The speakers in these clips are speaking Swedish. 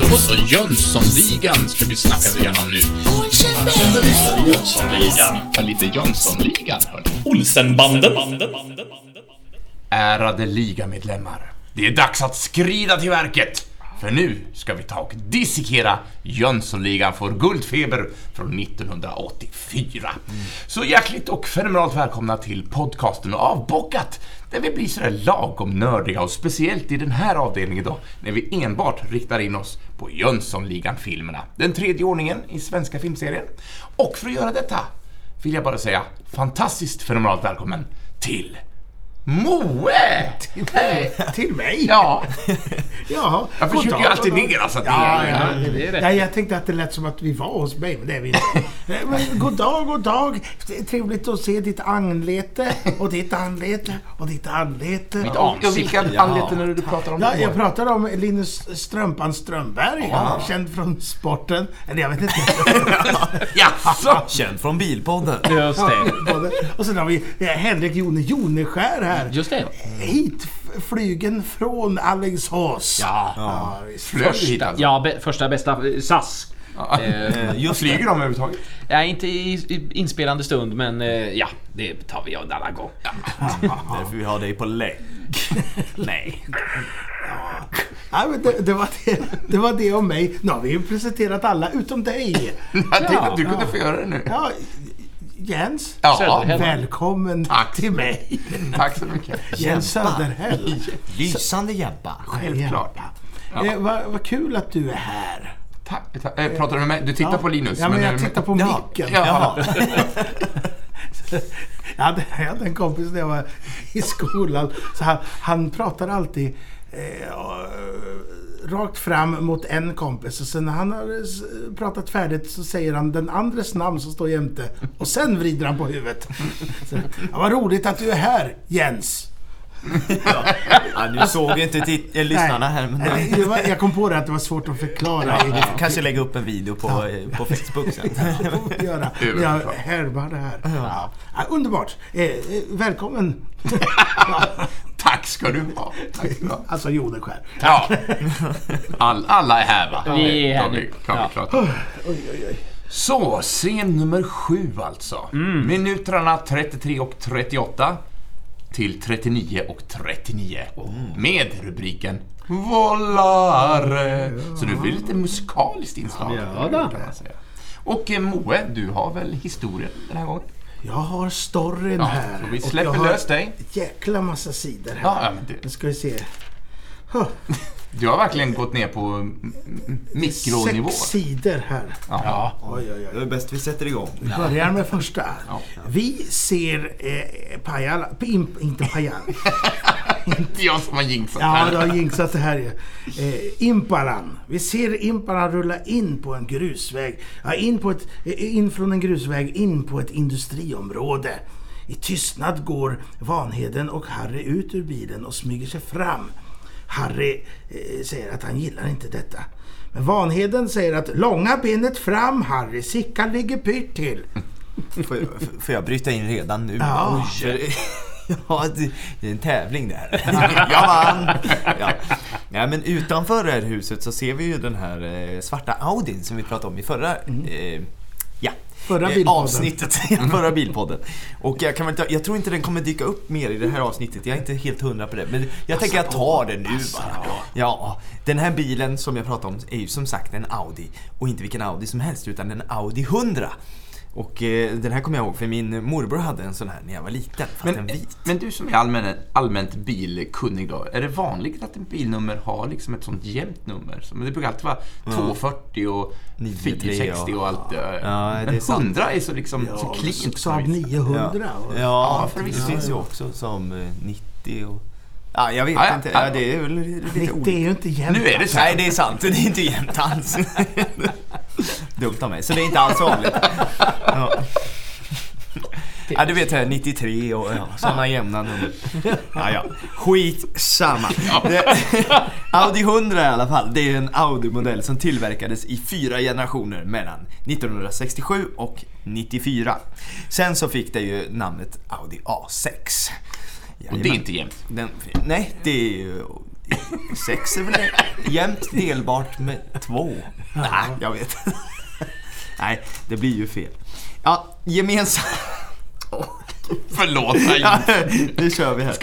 Då så, Jönssonligan ska vi snacka igenom nu. Jönssonligan. Ja, lite Jönssonligan, hörni. Olsenbanden. Ärade ligamedlemmar. Det är dags att skrida till verket. För nu ska vi ta och dissekera Jönssonligan för guldfeber från 1984. Så hjärtligt och fenomenalt välkomna till podcasten Avbockat, där vi blir sådär lagom nördiga och speciellt i den här avdelningen då, när vi enbart riktar in oss på Jönssonligan-filmerna, den tredje ordningen i svenska filmserien. Och för att göra detta vill jag bara säga fantastiskt fenomenalt välkommen till Moe! Hej! Till mig? Ja, Jaha. jag försöker ju alltid ner alltså. att Ja, det ja, det är ja, jag tänkte att det lät som att vi var hos mig, men det är vi inte. Men god dag, god dag. Det är Trevligt att se ditt anlete och ditt anlete och ditt anlete. Mitt ja, vilka anleten är det du pratar om? Ja, jag pratar om Linus Strumpan Strömberg, känd från sporten. Eller jag vet inte. Jaså? Känd från Bilpodden. Just det. Och sen har vi eh, Henrik Jone Joneskär här. Just det. Hit flygen från Alingsås. Ja. Ja, hit alltså? Ja, be, första bästa eh, SAS. Eh, Eh, Just Flyger de överhuvudtaget? ja, inte i, inspelande stund, men eh, ja, det tar vi en annan gång. därför vi har dig på lägg. Nej. Ja, men det, det, var det, det var det om mig. Nu har vi ju presenterat alla utom dig. Jag tänkte att du kunde få göra det nu. Ja, Jens. Ja. Välkommen Tack. till mig. tack så mycket. Jens Söderhäll. Lysande Jebba. Självklart. Eh, vad, vad kul att du är här. Tack. tack. Eh, Pratar du med mig? Du tittar på Linus? Ja, men jag eh, tittar på Ja. micken. Ja. Jag hade, jag hade en kompis när jag var i skolan. Så han, han pratar alltid eh, rakt fram mot en kompis. Och sen när han har s- pratat färdigt så säger han den andres namn som står jämte. Och sen vrider han på huvudet. Så, ja, vad roligt att du är här, Jens. Ja, nu såg inte eh, lyssnarna här men Nej, var, jag kom på det att det var svårt att förklara. vi får kanske lägga upp en video på, eh, på Facebook sen. Det får vi göra. Jag härmar det här. Ja. Ja, underbart. Eh, eh, välkommen. Tack ska du ha. Tack ska du ha. Alltså Joneskär. Ja. All, alla är här va? Vi är här Ja, nu. Ja. Oj, oj, oj. Så, scen nummer sju alltså. Minuterna 33 och 38 till 39 och 39. Med rubriken Volare. Så nu blir det lite musikaliskt inslag. Ja, då. Och eh, Moe, du har väl historien den här gången? Jag har storyn Ja, här. vi släpper jag har lös dig. jäkla massa sidor här. Ja, ja, men Nu du, ska vi se. Huh, du har verkligen gått ner på mikronivå. Sex sidor här. Ja. Oj, oj, oj. Det är bäst vi sätter igång. Vi börjar med första. Ja. Vi ser eh, Pajala, Pim, inte Pajala. Inte jag som har jinxat Ja, här. du har jinxat det här ju. Eh, Impalan. Vi ser Impalan rulla in på en grusväg. Ja, in, på ett, eh, in från en grusväg in på ett industriområde. I tystnad går Vanheden och Harry ut ur bilen och smyger sig fram. Harry eh, säger att han gillar inte detta. Men Vanheden säger att långa benet fram Harry, Sickan ligger pyrt till. Får jag, får jag bryta in redan nu? Ja. För- Ja, det, är en tävling det här. Jag vann! Ja. ja, men utanför det här huset så ser vi ju den här eh, svarta Audin som vi pratade om i förra eh, ja, Förra eh, bilpodden. avsnittet. förra bilpodden. Och jag, kan väl ta, jag tror inte den kommer dyka upp mer i det här avsnittet. Jag är inte helt hundra på det. Men jag tänker jag tar det nu bara. Ja, den här bilen som jag pratade om är ju som sagt en Audi. Och inte vilken Audi som helst utan en Audi 100. Och eh, den här kommer jag ihåg för min morbror hade en sån här när jag var liten. Fast en Men, vit. men du som är allmän, allmänt bilkunnig då, är det vanligt att en bilnummer har liksom ett sånt jämnt nummer? Så- Men det brukar alltid vara 240 och 930 460 och allt det där. Ja, det är Men sant. 100 är så liksom så Ja, cleant. på Saab något vis. 900. och- Ja, Ja, det finns ju också som eh, 90 och... Ja, jag vet Ja, ja, inte. ja. Ja, det är väl lite 90 olika. är ju inte jämnt. Nu är det så. Nej, det är sant. Det är inte jämnt alls. Dumt av mig. Så det är inte alls vanligt. Ja. Ja, du vet här 93 och ja, sådana jämna nummer. Ja, ja. Skitsamma. Det, Audi 100 i alla fall, det är en Audi-modell som tillverkades i fyra generationer mellan 1967 och 94. Sen så fick det ju namnet Audi A6. Och det är inte jämnt. Den, nej, det är ju... Sex är väl jämnt delbart med två? Nej, jag vet Nej, det blir ju fel. Ja, gemensamt... Förlåt mig. Ja, nu kör vi här.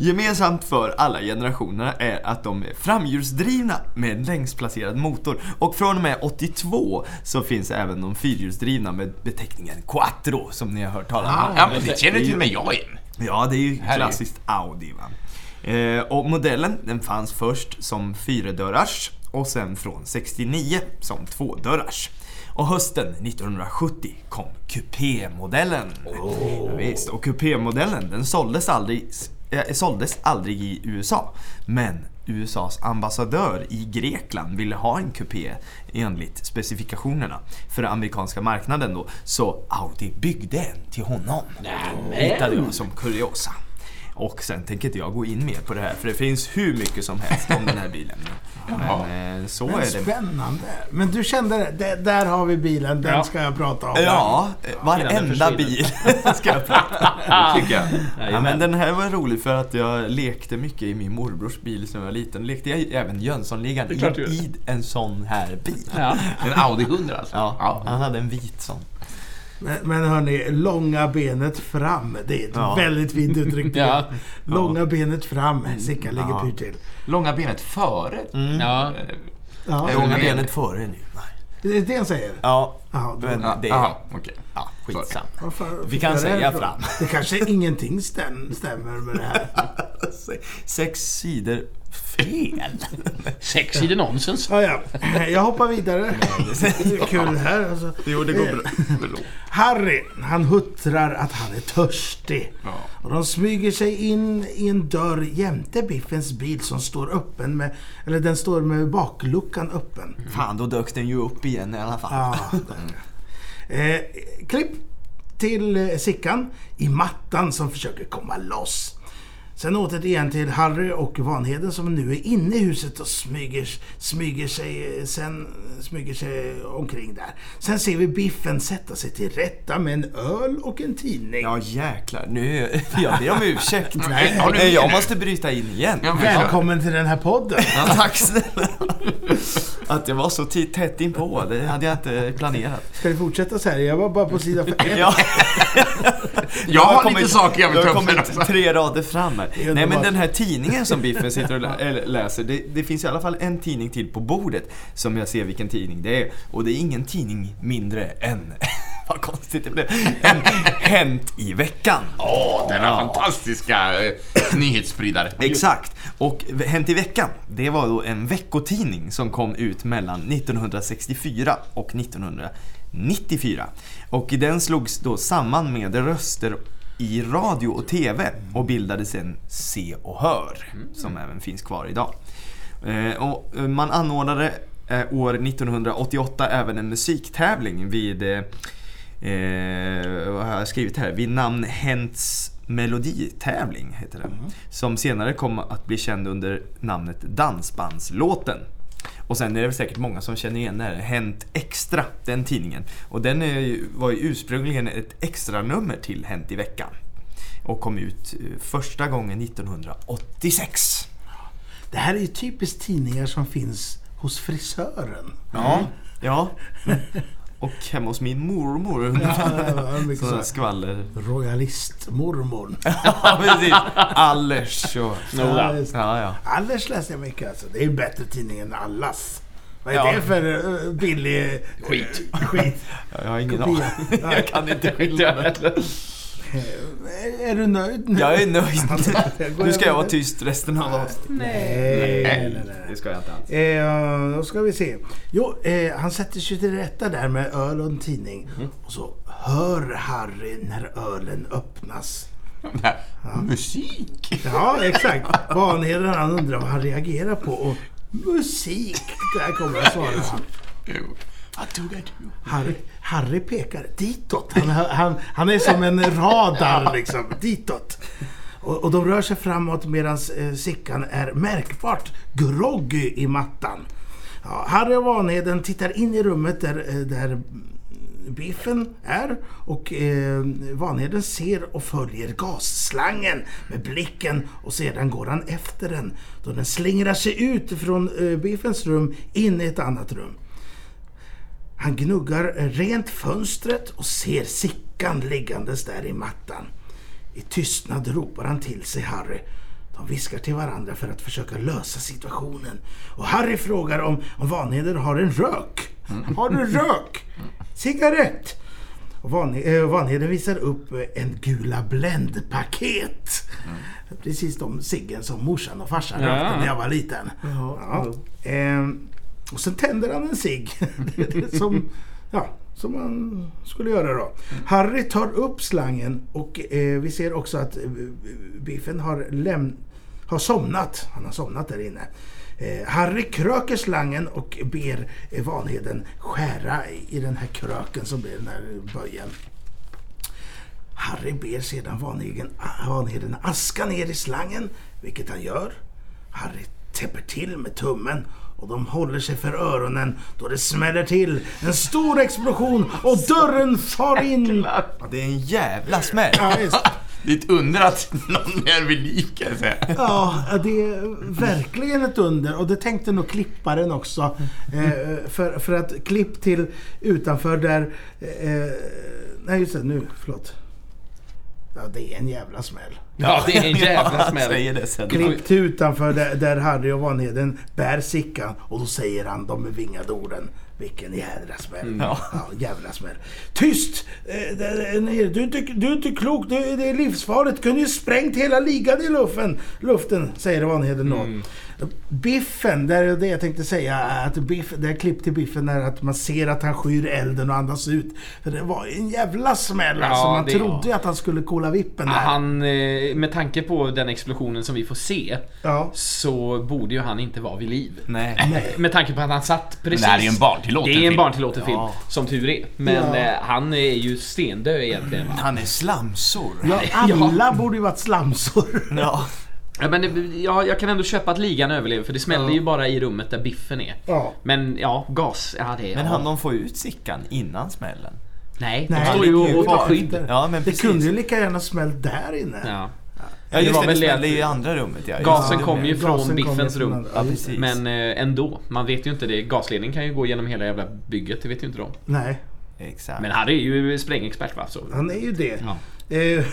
Gemensamt för alla generationerna är att de är framhjulsdrivna med längsplacerad motor. Och från och med 82 så finns även de fyrhjulsdrivna med beteckningen Quattro som ni har hört talas om. Ja, men det känner till och med jag igen. Ja, det är ju klassiskt Audi va. Eh, och modellen den fanns först som fyradörrars och sen från 69 som tvådörrars. Och hösten 1970 kom kupémodellen. Ja, visst, och kupémodellen den såldes aldrig, eh, såldes aldrig i USA. Men USAs ambassadör i Grekland ville ha en kupé enligt specifikationerna för den amerikanska marknaden då. Så Audi byggde en till honom. Hittade jag som kuriosa. Och sen tänker inte jag gå in mer på det här för det finns hur mycket som helst om den här bilen. Men eh, så Men är det. spännande. Men du kände, det, där har vi bilen, den Ja. ska jag prata om. Ja, varenda den bil ska jag prata Det tycker jag. Ja, men den här var rolig för att jag lekte mycket i min morbrors bil när jag var liten. Lekte jag även Jönssonligan i, i en sån här bil. Ja. En Audi 100 alltså. Ja, han hade en vit sån. Men, hörni, långa benet fram. Det är ett Ja. väldigt fint uttryck. Ja. Långa benet fram. Sickan ligger Ja. pyrt till. Långa benet före. Ja. Eh, Ja, Långa Långa ben. benet före nu. Nej. det är det han säger. Ja, Ja, då- men ja, det... Aha, okej. Ja, skitsamma. Vi kan säga fram. Det kanske ingenting stäm, stämmer med det här. Sex sidor fel. Sex sidor nonsens. Ja, ja. Jag hoppar vidare. Det är kul här. Alltså. Jo, det går bra. Förlåt. Harry, han huttrar att han är törstig. Ja. Och de smyger sig in i en dörr jämte Biffens bil som står öppen med, eller den står med bakluckan öppen. Fan, då dök den ju upp igen i alla fall. Ja. eh, klipp till eh, Sickan i mattan som försöker komma loss. Sen återigen till Harry och Vanheden som nu är inne i huset och smyger, smyger, sig, sen, smyger sig omkring där. Sen ser vi Biffen sätta sig till rätta med en öl och en tidning. Ja jäklar, nu... Jag ber om ursäkt. Nej, har Nej, jag mer? måste bryta in igen. Välkommen till den här podden. Ja, tack snälla. Att jag var så tätt inpå, det hade jag inte planerat. Ska vi fortsätta så här? Jag var bara på sida fem. Ja, Jag har kommit- lite saker jag vill jag ta har upp sen kommit också. tre rader fram här. Nej men den här tidningen som Biffen sitter och lä- läser, det, det finns i alla fall en tidning till på bordet som jag ser vilken tidning det är. Och det är ingen tidning mindre än, vad konstigt det blev, än Hänt i veckan. Åh, denna fantastiska eh, nyhetsspridare. Exakt. Och Hänt i veckan, det var då en veckotidning som kom ut mellan 1964 och 1994. Och den slogs då samman med röster i radio och TV och bildade sen Se och Hör, som även finns kvar idag. Eh, Och eh, man anordnade eh, år 1988 även en musiktävling vid eh, Eh, vad har jag skrivit här? Vid namn Hents meloditävling heter den. Som senare kom att bli känd under namnet Dansbandslåten. Och sen är det säkert många som känner igen det här, Hänt Extra, den tidningen. Och den ju- var ju ursprungligen ett extra nummer till Hänt i veckan. Och kom ut eh, första gången 1986. Det här är ju typiskt tidningar som finns hos frisören. Ja, ja. Och hemma hos min mormor. Ja, så. skvaller. Royalistmormor. Ja, precis. Allers och... Just- Ja, ja. Allers läste jag mycket alltså. Det är ju bättre tidning än Allas. Vad är Ja. det för uh, billig Skit. skit? Jag har ingen aning. Jag kan inte skilja. Eh, Är du nöjd nu? Jag är nöjd. Går Nu ska jag vara tyst resten av avsnittet. Nej, nej, nej. Det ska jag inte alls. Eh, då ska vi se. Jo, eh, han sätter sig till rätta där med öl och en tidning. Och så hör Harry när ölen öppnas. Musik! Ja, exakt. Vanheden han undrar vad han reagerar på. Och musik, där kommer jag svara Harry, Harry pekar ditåt. Han, han, han är som en radar liksom, ditåt. Och, och de rör sig framåt medan eh, Sickan är märkbart groggy i mattan. Ja, Harry och Vanheden tittar in i rummet där, eh, där Biffen är och eh, Vanheden ser och följer gasslangen med blicken och sedan går han efter den då den slingrar sig ut från eh, Biffens rum in i ett annat rum. Han gnuggar rent fönstret och ser Sickan liggandes där i mattan. I tystnad ropar han till sig Harry. De viskar till varandra för att försöka lösa situationen. Och Harry frågar om, om Vanheder har en rök. Har du rök? Cigarett? Och Van, eh, Vanheden visar upp eh, en Gula Blend-paket. Precis de ciggen som morsan och farsan Ja. rökte när jag var liten. Ja. Ehm, och sen tänder han en cigg. Det är som, ja, som man skulle göra då. Harry tar upp slangen och eh, vi ser också att eh, Biffen har, läm- har somnat. Han har somnat där inne. Eh, Harry kröker slangen och ber eh, Vanheden skära i den här kröken som blir den här böjen. Harry ber sedan Vanheden, Vanheden aska ner i slangen, vilket han gör. Harry täpper till med tummen och de håller sig för öronen då det smäller till. En stor explosion och dörren far in. Ja, det är en jävla smäll. Ja, just. Det är ett under att någon är vid liv kan jag säga. Ja, det är verkligen ett under och det tänkte nog klipparen också. Eh, för, för att klipp till utanför där... Eh, nej just det, nu, förlåt. Ja, det är en jävla smäll. Ja, det är en jävla Jag smäll. säger det sen. Klipp till utanför där, där Harry och Vanheden bär Sickan och då säger han de bevingade orden. Vilken jädra smäll. Ja. jävla smäll. Tyst! Eh. Du, är inte, du är inte klok. Du, det är livsfarligt. Kunde ju sprängt hela ligan i luften. Luften, säger Vanheden då. Biffen, där är det jag tänkte säga. Att biff, det här klipp till Biffen är att man ser att han skyr elden och andas ut. För det var en jävla smäll Ja, alltså. Man det- trodde ju att han skulle kolla vippen Ja, där. Han, eh, med tanke på den explosionen som vi får se Ja. så borde ju han inte vara vid liv. Nej. Med tanke på att han satt precis... det här är ju en barntillåten Det är en film. barntillåten film, Ja. som tur är. Men Ja. eh, han är ju stendöd egentligen. Han är slamsor. Ja, alla borde ju varit slamsor. Ja. Ja, men det, ja, jag kan ändå köpa att ligan överlever för det smäller ju bara i rummet där biffen är. Ja. Men ja, gas, ja det är... Men ja. han de får ut Sickan innan smällen. Nej, Nej, de står ju det är och tar skydd. Ja, men Det kunde ju lika gärna smällt där inne. Ja. Ja, det just var det. väl Det det smällde i andra rummet, ja. Gasen det. kom ju Gasen från ju biffens från rum. Ja. Men eh, ändå, man vet ju inte det. Gasledningen kan ju gå genom hela jävla bygget, det vet ju inte de. Nej, Exakt. Men Harry är ju sprängexpert va? Så. han är ju det. Ja. Eh,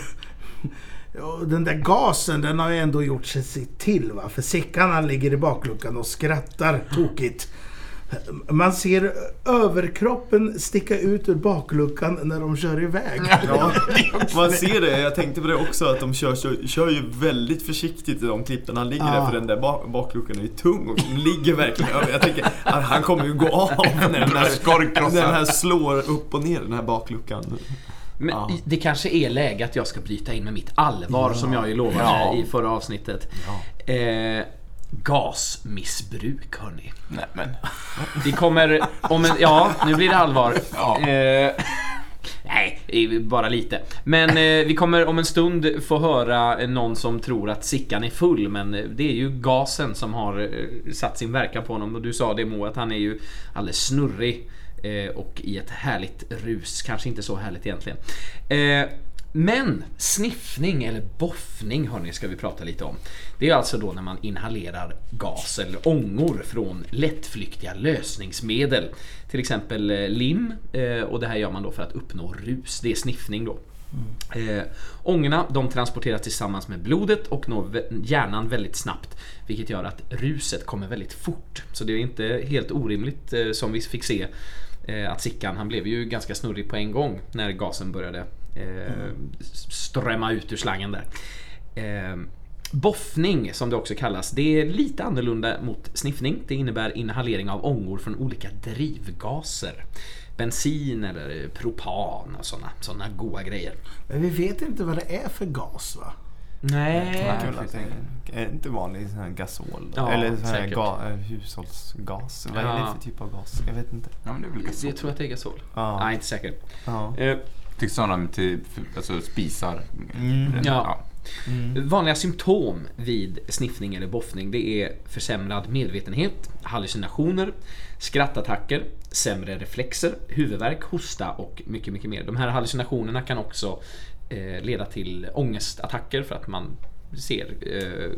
ja, den där gasen den har ju ändå gjort sig sitt till va. För Sickan han ligger i bakluckan och skrattar tokigt. Man ser överkroppen sticka ut ur bakluckan när de kör iväg. Ja, man ser det. Jag tänkte på det också att de kör, kör, kör ju väldigt försiktigt i de klippen. Han ligger Ja. där för den där bak, bakluckan är ju tung och ligger verkligen över. Jag tänker att han kommer ju gå av när den här, den här slår upp och ner den här bakluckan. Men Ja. det kanske är läge att jag ska bryta in med mitt allvar som jag ju lovade Ja. i förra avsnittet. Eh, gasmissbruk hörni. Nej men. Vi kommer om en... Ja, nu blir det allvar. Ja. Eh, nej, bara lite. Men eh, vi kommer om en stund få höra någon som tror att Sickan är full men eh, det är ju gasen som har eh, satt sin verkan på honom och du sa det Mo att han är ju alldeles snurrig och i ett härligt rus. Kanske inte så härligt egentligen. Eh, men sniffning eller boffning hörni ska vi prata lite om. Det är alltså då när man inhalerar gas eller ångor från lättflyktiga lösningsmedel. Till exempel eh, lim eh, och det här gör man då för att uppnå rus. Det är sniffning då. Eh, ångorna de transporteras tillsammans med blodet och når hjärnan väldigt snabbt vilket gör att ruset kommer väldigt fort. Så det är inte helt orimligt eh, som vi fick se eh, att Sickan han blev ju ganska snurrig på en gång när gasen började eh, strömma ut ur slangen där. Eh, Boffning som det också kallas, det är lite annorlunda mot sniffning. Det innebär inhalering av ångor från olika drivgaser. Bensin eller propan och sådana såna goda grejer. Men vi vet inte vad det är för gas va? Nej. Kul att det är inte vanlig sån här gasol. Ja, Eller sån här ga, eh, hushållsgas. Vad är Ja. det för typ av gas? Jag vet inte. Ja men det är väl gasol. Jag tror att det är gasol. Ja. Nej, inte säker. Ja. Eh, Till sådana till alltså, spisar. Mm. Ja. Vanliga symptom vid sniffning eller boffning det är försämrad medvetenhet, hallucinationer, skrattattacker, sämre reflexer, huvudvärk, hosta och mycket, mycket mer. De här hallucinationerna kan också eh, leda till ångestattacker för att man ser eh,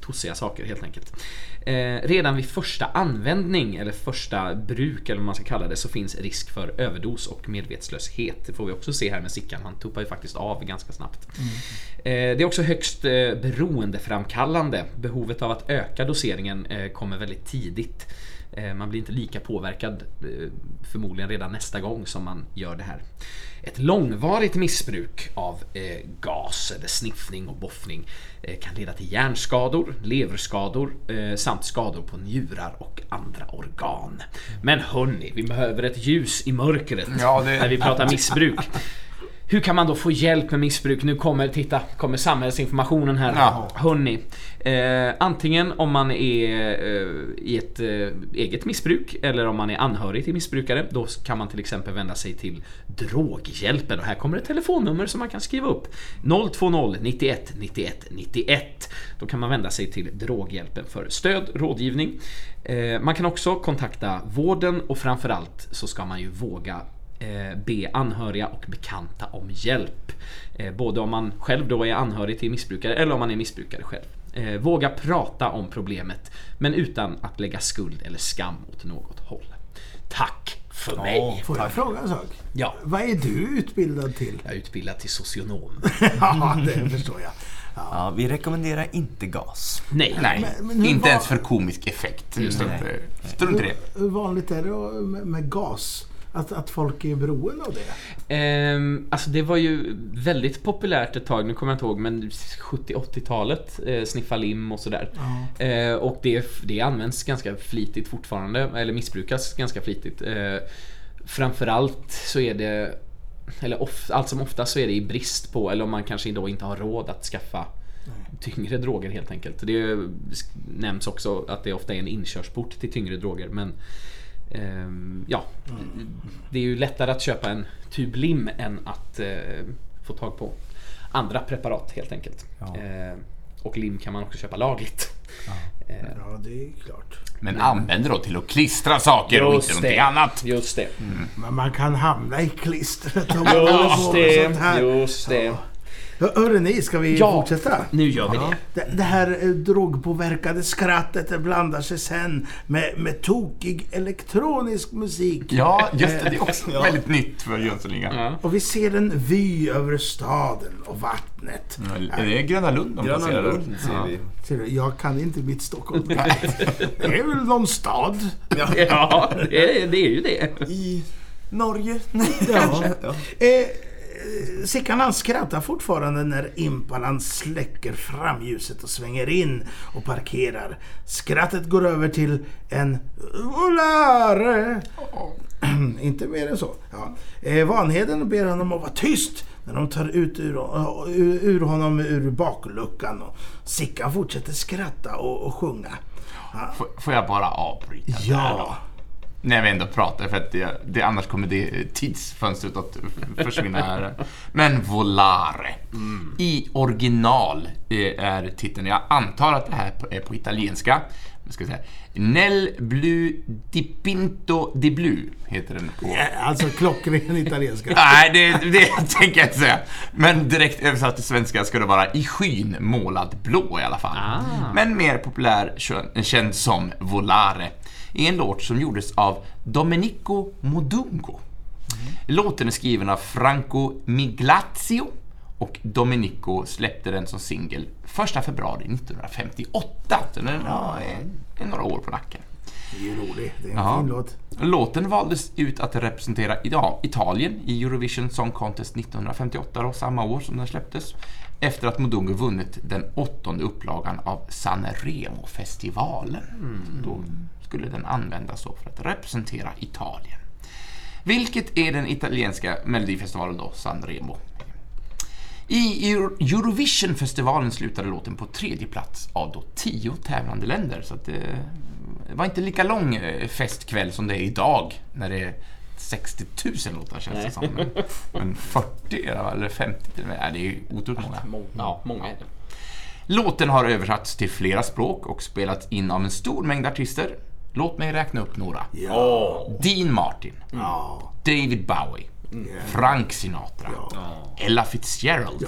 tossiga saker helt enkelt. Eh, redan vid första användning eller första bruk eller vad man ska kalla det så finns risk för överdos och medvetslöshet. Det får vi också se här med Sickan. Han tuppar ju faktiskt av ganska snabbt. Eh, det är också högst eh, beroendeframkallande. Behovet av att öka doseringen eh, kommer väldigt tidigt. Eh, Man blir inte lika påverkad eh, förmodligen redan nästa gång som man gör det här. Ett långvarigt missbruk av eh, gas eller sniffning och boffning kan leda till hjärnskador, leverskador samt skador på njurar och andra organ. Men hörni, vi behöver ett ljus i mörkret Ja, det- när vi pratar missbruk. Hur kan man då få hjälp med missbruk? Nu kommer, titta, kommer samhällsinformationen här. Ja. Hörni, eh, antingen om man är eh, i ett eh, eget missbruk eller om man är anhörig till missbrukare. Då kan man till exempel vända sig till Droghjälpen och här kommer ett telefonnummer som man kan skriva upp. 020 91 91 91. Då kan man vända sig till Droghjälpen för stöd, rådgivning. Eh, man kan också kontakta vården och framförallt så ska man ju våga be anhöriga och bekanta om hjälp. Eh, både om man själv då är anhörig till missbrukare eller om man är missbrukare själv. Eh, våga prata om problemet men utan att lägga skuld eller skam åt något håll. Tack för mig! Får jag fråga en sak? Ja, Vad är du utbildad till? jag är utbildad till socionom. ja, det förstår jag. Ja, vi rekommenderar inte gas. Nej, Nej, Men- men hur inte var- ens för komisk effekt. Just Nej. inte. Strunt i det. Hur vanligt är det med, med gas? Att, att folk är beroende av det? Ehm, alltså det var ju väldigt populärt ett tag, nu kommer jag inte ihåg, men 70-80-talet, eh, sniffa lim och sådär. Eh, och det, det används ganska flitigt fortfarande, eller missbrukas ganska flitigt. Eh, framförallt så är det, eller of, allt som ofta så är det i brist på, eller om man kanske då inte har råd att skaffa tyngre droger helt enkelt. Det nämns också att det ofta är en inkörsport till tyngre droger men ehm, ja, det är ju lättare att köpa en tub lim än att eh, få tag på andra preparat helt enkelt. Ja. Eh, och lim kan man också köpa lagligt. Eh, Ja, det är klart. Men använd det då till att klistra saker och inte någonting annat. Just det. Men man kan hamna i klistret om man håller Just på med sånt det. här. Just det. Hör- Hörru ni, ska vi Ja. fortsätta? Nu gör vi det. Det, det här eh, drogpåverkade skrattet det blandar sig sen med, med tokig elektronisk musik. Ja, just det. Det är också väldigt nytt för Jönssonligan. Ja. Och vi ser en vy över staden och vattnet. Är det Gröna Lund de Gröna passerar? Lund ser Ja. vi. Jag kan inte mitt Stockholm. det är väl någon stad? Ja, det är, det är ju det. I Norge. Ja. Ja. Eh, Sickan han skrattar fortfarande när Impalan släcker framljuset och svänger in och parkerar. Skrattet går över till en volare. Inte mer än så. Ja. Eh, Vanheden ber honom att vara tyst när de tar ut ur, ur, ur honom ur bakluckan. Och Sickan fortsätter skratta och, och sjunga. Ja. Får- jag bara avbryta där då? När vi ändå pratar, för att det, det, annars kommer det tidsfönstret att försvinna här. Men Volare. I original eh, är titeln, jag antar att det här är på italienska. Jag ska säga, Nel blu di pinto di blu heter den på... Alltså klockren italienska. Nej, det, det tänker jag inte säga. Men direkt översatt till svenska ska det vara i skyn målad blå i alla fall. Ah. Men mer populär känd som Volare. I en låt som gjordes av Domenico Modungo. Låten är skriven av Franco Miglazio och Domenico släppte den som singel 1 februari 1958. Så den har eh, några år på nacken. Det är ju roligt. Det är en Ja. fin låt. Låten valdes ut att representera ja, Italien i Eurovision Song Contest 1958, då, samma år som den släpptes. Efter att Modungo vunnit den åttonde upplagan av Sanremo-festivalen. Då skulle den användas för att representera Italien. Vilket är den italienska melodifestivalen då, Sanremo. I Euro- Eurovision-festivalen slutade låten på tredje plats av då tio tävlande länder. Så att det var inte lika lång eh, festkväll som det är idag när det är 60 000 låtar känns det som. Men, men 40 eller 50 till och med. Det är otroligt många. Många, ja, många är det. Låten har översatts till flera språk och spelats in av en stor mängd artister. Låt mig räkna upp några. Dean Martin, Ja. David Bowie, Frank Sinatra, Ella Fitzgerald,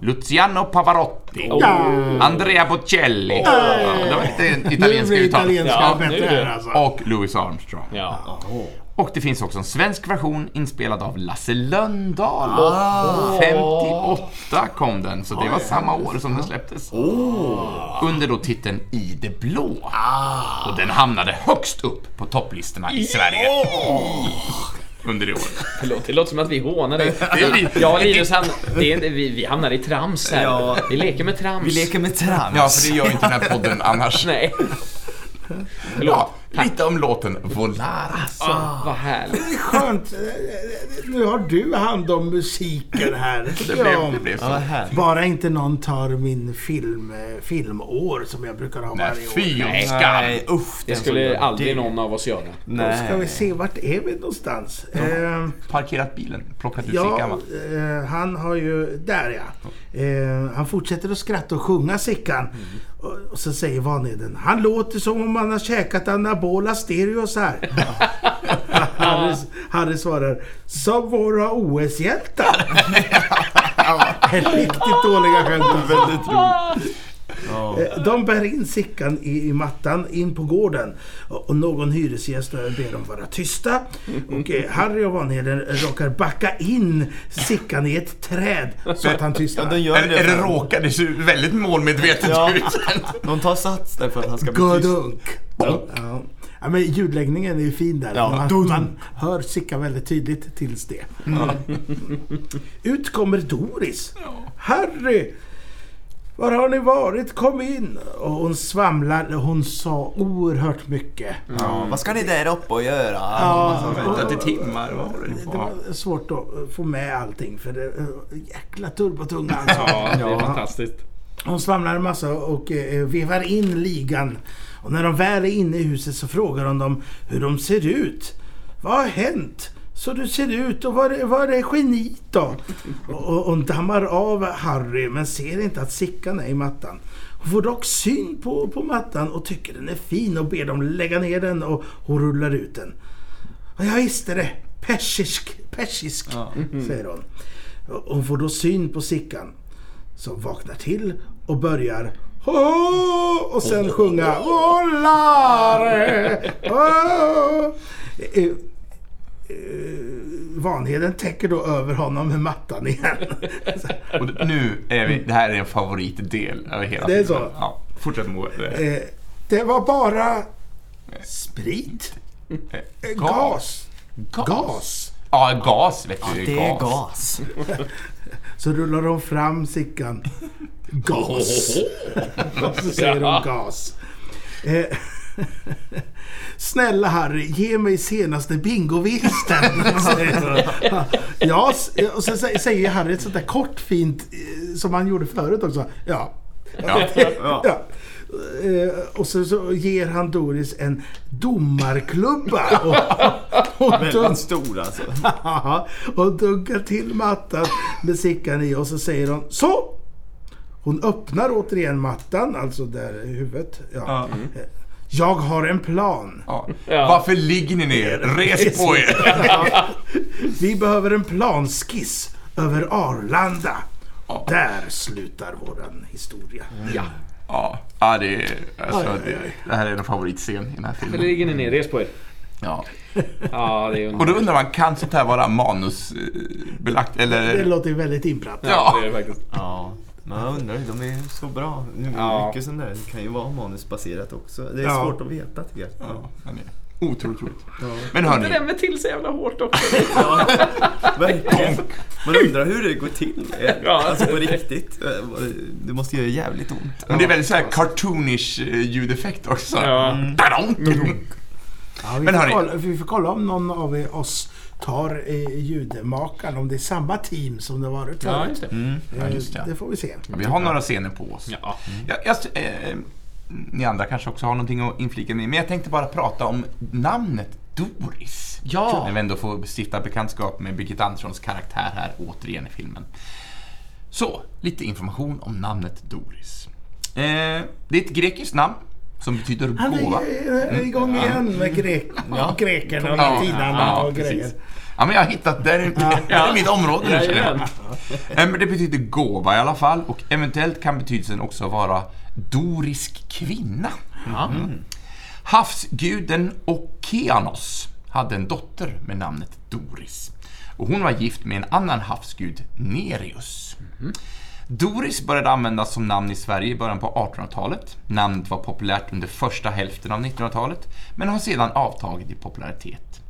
Luciano Pavarotti, Andrea Bocelli, ja, det var lite italienska uttal, Ja, alltså. och Louis Armstrong. Och det finns också en svensk version inspelad av Lasse Lönndahl. 58 kom den, så det var samma år som den släpptes. Under då titeln I det blå. Och den hamnade högst upp på topplistorna i Sverige. Under det året. Förlåt, det låter som att vi hånar dig. Jag och Linus, han, det är, vi, vi hamnar i trams här. Ja. Vi leker med trams. Vi leker med trams. Ja, för det gör inte den här podden annars. Nej. Ja, lite om låten Volare. Ah, vad härligt. Skönt. Eh, Nu har du hand om musiken här. Det Det blev, det blev så. Bara inte någon tar min film, eh, filmår som jag brukar ha Nej, varje år. fy skam. Nej, usch. Det skulle aldrig Det- någon av oss göra. Då ska vi Nej. se, vart är vi någonstans? Eh, Parkerat bilen, plockat ut Ja, Sickan va? eh, han har ju... Där ja. Eh, han fortsätter att skratta och sjunga Sickan. Och, och så säger Vanheden. Han låter som om han har käkat anabola stereos här. Harry, Harry svarar. Som våra OS-hjältar. Riktigt dåliga skämt. Väldigt roligt. Eh, De bär in Sickan i, i mattan in på gården och, och någon hyresgäst ber dem vara tysta. Och eh, Harry och Vanheden råkar backa in Sickan i ett träd så att han Ja, tystnar. de gör Är, det. är det för- råkar? Det ser väldigt målmedvetet Ja. ut. De tar sats där för att han ska bli tyst. Ja. Ja, men ljudläggningen är ju fin där. Ja. Man, man hör Sickan väldigt tydligt tills det. Ut kommer Doris. Harry! Var har ni varit? Kom in! Och hon svamlade. Hon sa oerhört mycket. Ja, vad ska ni där uppe och göra? Ja, Väntat i timmar. Vad håller ni Det var svårt att få med allting för det eh, jäkla turbotunga alltså. Ja, det är fantastiskt. Hon svamlar en massa och eh, vevar in ligan. Och när de väl är inne i huset så frågar hon dem hur de ser ut. Vad har hänt? Så du ser ut och var är, var är geniet då? Och, och hon dammar av Harry men ser inte att Sickan är i mattan. Hon får dock syn på, på mattan och tycker den är fin och ber dem lägga ner den och hon rullar ut den. Ja, jag visste det. Persisk, persisk, säger hon. Och Hon får då syn på Sickan. Som vaknar till och börjar "Åh!" och sen sjunga eh, Vanheden täcker då över honom med mattan igen. Och nu är vi, det här är en favoritdel över hela Det är filmen. så? Ja, fortsätt Moe. Det- Eh, Det var bara sprit, eh, eh, gas, gas. Ja, gas vet du. Det är gas. Så rullar de fram Sickan. Gas. Och så säger de gas. Eh, Snälla Harry, ge mig senaste bingovinsten. ja, och så sä- säger Harry ett sånt där kort fint eh, som han gjorde förut också. Ja. Ja. ja. Eh, Och så, så ger han Doris en domarklubba. Och, och, Väldigt stor alltså. Och dunkar till mattan med Sickan i och så säger hon så! Hon öppnar återigen mattan, alltså där i huvudet. Ja. Eh, Jag har en plan. Ja. Ja. Varför ligger ni ner? Res på er! Vi behöver en planskiss över Arlanda. Där slutar våran historia. Ja. Ja, ja det, är, alltså, Aj, aj, det, aj. det här är en favoritscen i den här filmen. ligger ni ner? Res på er. Ja. Ja, det är Och då undrar man, kan sånt här vara manusbelagt? Det Eller? låter ju väldigt inprat. Ja. det är det faktiskt. Ja. Man undrar, de är så bra. Ja. Mycket sånt där. Det kan ju vara manusbaserat också. Det är Ja. svårt att veta tycker jag. Ja, men det är otroligt roligt. Ja. Men Det hörni, drämmer till så jävla hårt också. Ja, verkligen. Man undrar hur det går till. Ja. Alltså på riktigt. Det måste göra jävligt ont. men det är väldigt så här cartoonish eh, ljudeffekt också. Ja. Tadam! Ja, vi, Men får hörni. kolla, vi får kolla om någon av oss tar eh, ljudmakaren, om det är samma team som det varit Ja, förut. just det. Mm, ja, Eh, just det. det får vi se. Vi har några scener på oss. Ja. Jag, jag, eh, ni andra kanske också har någonting att inflika med, men jag tänkte bara prata om namnet Doris. Ja. När vi ändå får stifta bekantskap med Birgit Anderssons karaktär här återigen i filmen. Så, lite information om namnet Doris. Eh, det är ett grekiskt namn som betyder Han gåva. är eh, igång igen med grek, grekerna och Ja, latinarna ja, och grejer. Ja, men jag har hittat, det det är mitt område nu känner jag. Men det betyder gåva i alla fall och eventuellt kan betydelsen också vara dorisk kvinna. Ja. Havsguden Okeanos hade en dotter med namnet Doris. Och hon var gift med en annan havsgud, Nereus. Doris började användas som namn i Sverige i början på 1800-talet. Namnet var populärt under första hälften av 1900-talet, men har sedan avtagit i popularitet.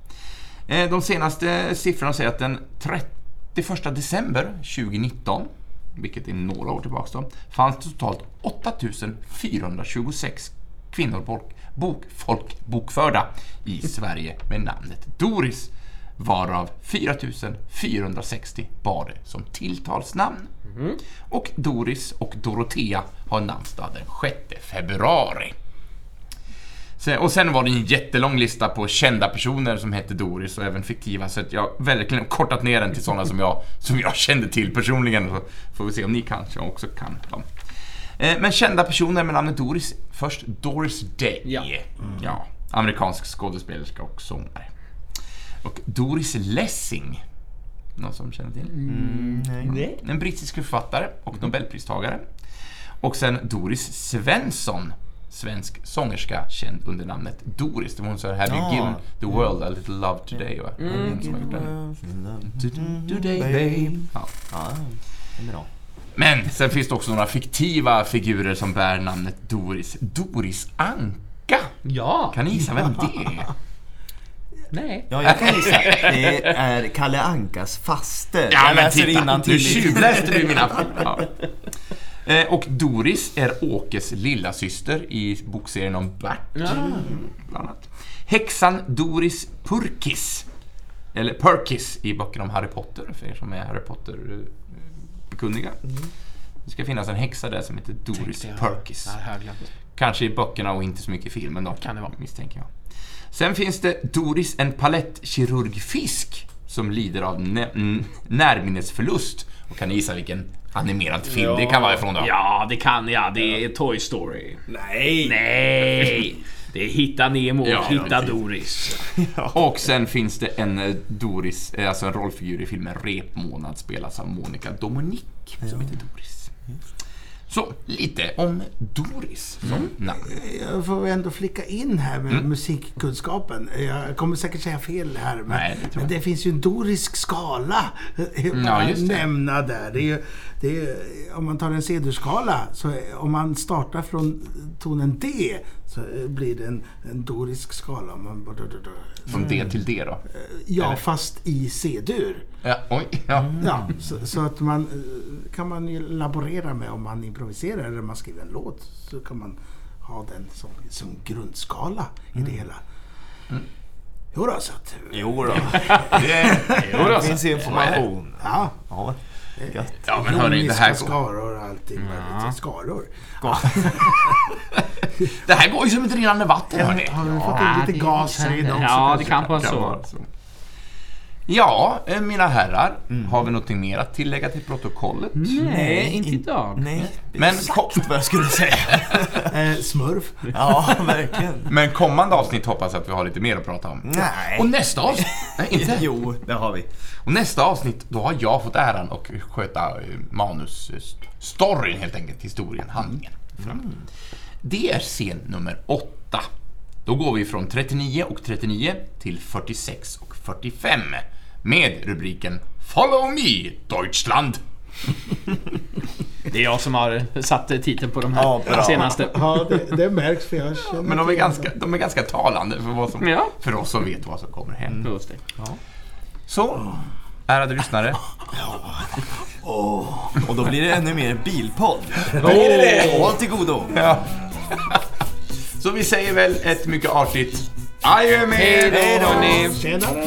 Eh, de senaste siffrorna säger att den 31 december 2019, vilket är några år tillbaka då, fanns det totalt 8426 kvinnor bok, bok, folkbokförda i Sverige med namnet Doris, varav 4460 bar det som tilltalsnamn. Och Doris och Dorotea har namnsdag den 6 februari. Och sen var det en jättelång lista på kända personer som hette Doris och även fiktiva, så att jag har verkligen kortat ner den till sådana som jag, som jag kände till personligen. Så får vi se om ni kanske också kan dem. Eh, Men kända personer med namnet Doris. Först Doris Day. Ja. Ja, amerikansk skådespelerska och sångare. Och Doris Lessing. Någon som känner till? Nej. En brittisk författare och nobelpristagare. Och sen Doris Svensson, svensk sångerska känd under namnet Doris. Det var hon som Have you Ja. given the world a little love today? Va? Hon som har gjort den. Today, babe. Ja. Bra. Men sen finns det också några fiktiva figurer som bär namnet Doris. Doris Anka. Ja. Kan ni gissa vem det är? Nej. Ja, jag kan gissa. Det är Kalle Ankas faster. Ja, jag men läser titta, innantill nu tjuvläste du mina... Ja. Eh, Och Doris är Åkes lilla syster i bokserien om Bert. Bland annat. Häxan Doris Purkis. Eller Perkis i böckerna om Harry Potter, för er som är Harry Potter-bekunniga. Det ska finnas en häxa där som heter Doris Tänkte jag. Perkis. Ja. Kanske i böckerna och inte så mycket i filmen då. Kan det vara. Misstänker jag. Sen finns det Doris en palettkirurgfisk som lider av närminnesförlust. Och kan ni gissa vilken animerad film det kan vara ifrån då? Ja, det kan jag. Det är Toy Story. Nej! Nej! Det är Hitta Nemo och Ja, Hitta precis. Doris. Och sen finns det en eh, Doris, eh, alltså en rollfigur i filmen Repmånad spelas av Monica Dominic som heter Doris. Så, lite om Doris som namn. Jag får ändå flicka in här med Mm. musikkunskapen. Jag kommer säkert säga fel här, men, Nej, det men det finns ju en dorisk skala. Ja, att just det. nämna där. Det är ju, det är, ju- om man tar en C-dur-skala, så om man startar från tonen D så blir det en, en dorisk skala. Man, Från D till D då. ja, Eller? fast i C-dur. Ja, oj, ja. Ja, så, så att man eh, kan man ju laborera med om man improviserar eller man skriver en låt så kan man ha den som, som grundskala i det hela. Jo då, så att, Jo då. Det, jo, Det finns så- information. ja, Ja, gött. Ja, men hörni, det här, skaror och allting. Ja. Skaror. det här går ju som ett rinnande vatten, hörni. Har vi fått in lite gas här inne också? Ja, det kan vara så. Ja, eh, mina herrar. Har vi något mer att tillägga till protokollet? Nej, inte in- idag. Nej, det är Men exakt vad jag skulle säga. Eh, smurf. Ja, verkligen. Men kommande avsnitt hoppas jag att vi har lite mer att prata om. Nej. Och nästa avsnitt... Nej, inte. Jo, det har vi. Och nästa avsnitt, då har jag fått äran att sköta eh, manus... st- Storyn helt enkelt, historien, handlingen. Fram. Det är scen nummer åtta. Då går vi från 39 och 39 till 46 och 45 med rubriken Follow me Deutschland. Det är jag som har satt titeln på de här Ja, bra. senaste. Ja, det, det märks för jag känner Men de är ganska, de är ganska talande för, vad som, Ja. för oss som vet vad som kommer hända. Just det. Så, ärade lyssnare. Och då blir det ännu mer bilpodd. Åh! Håll till godo. Ja. Så vi säger väl ett mycket artigt adjö med Hej då! Tjenare!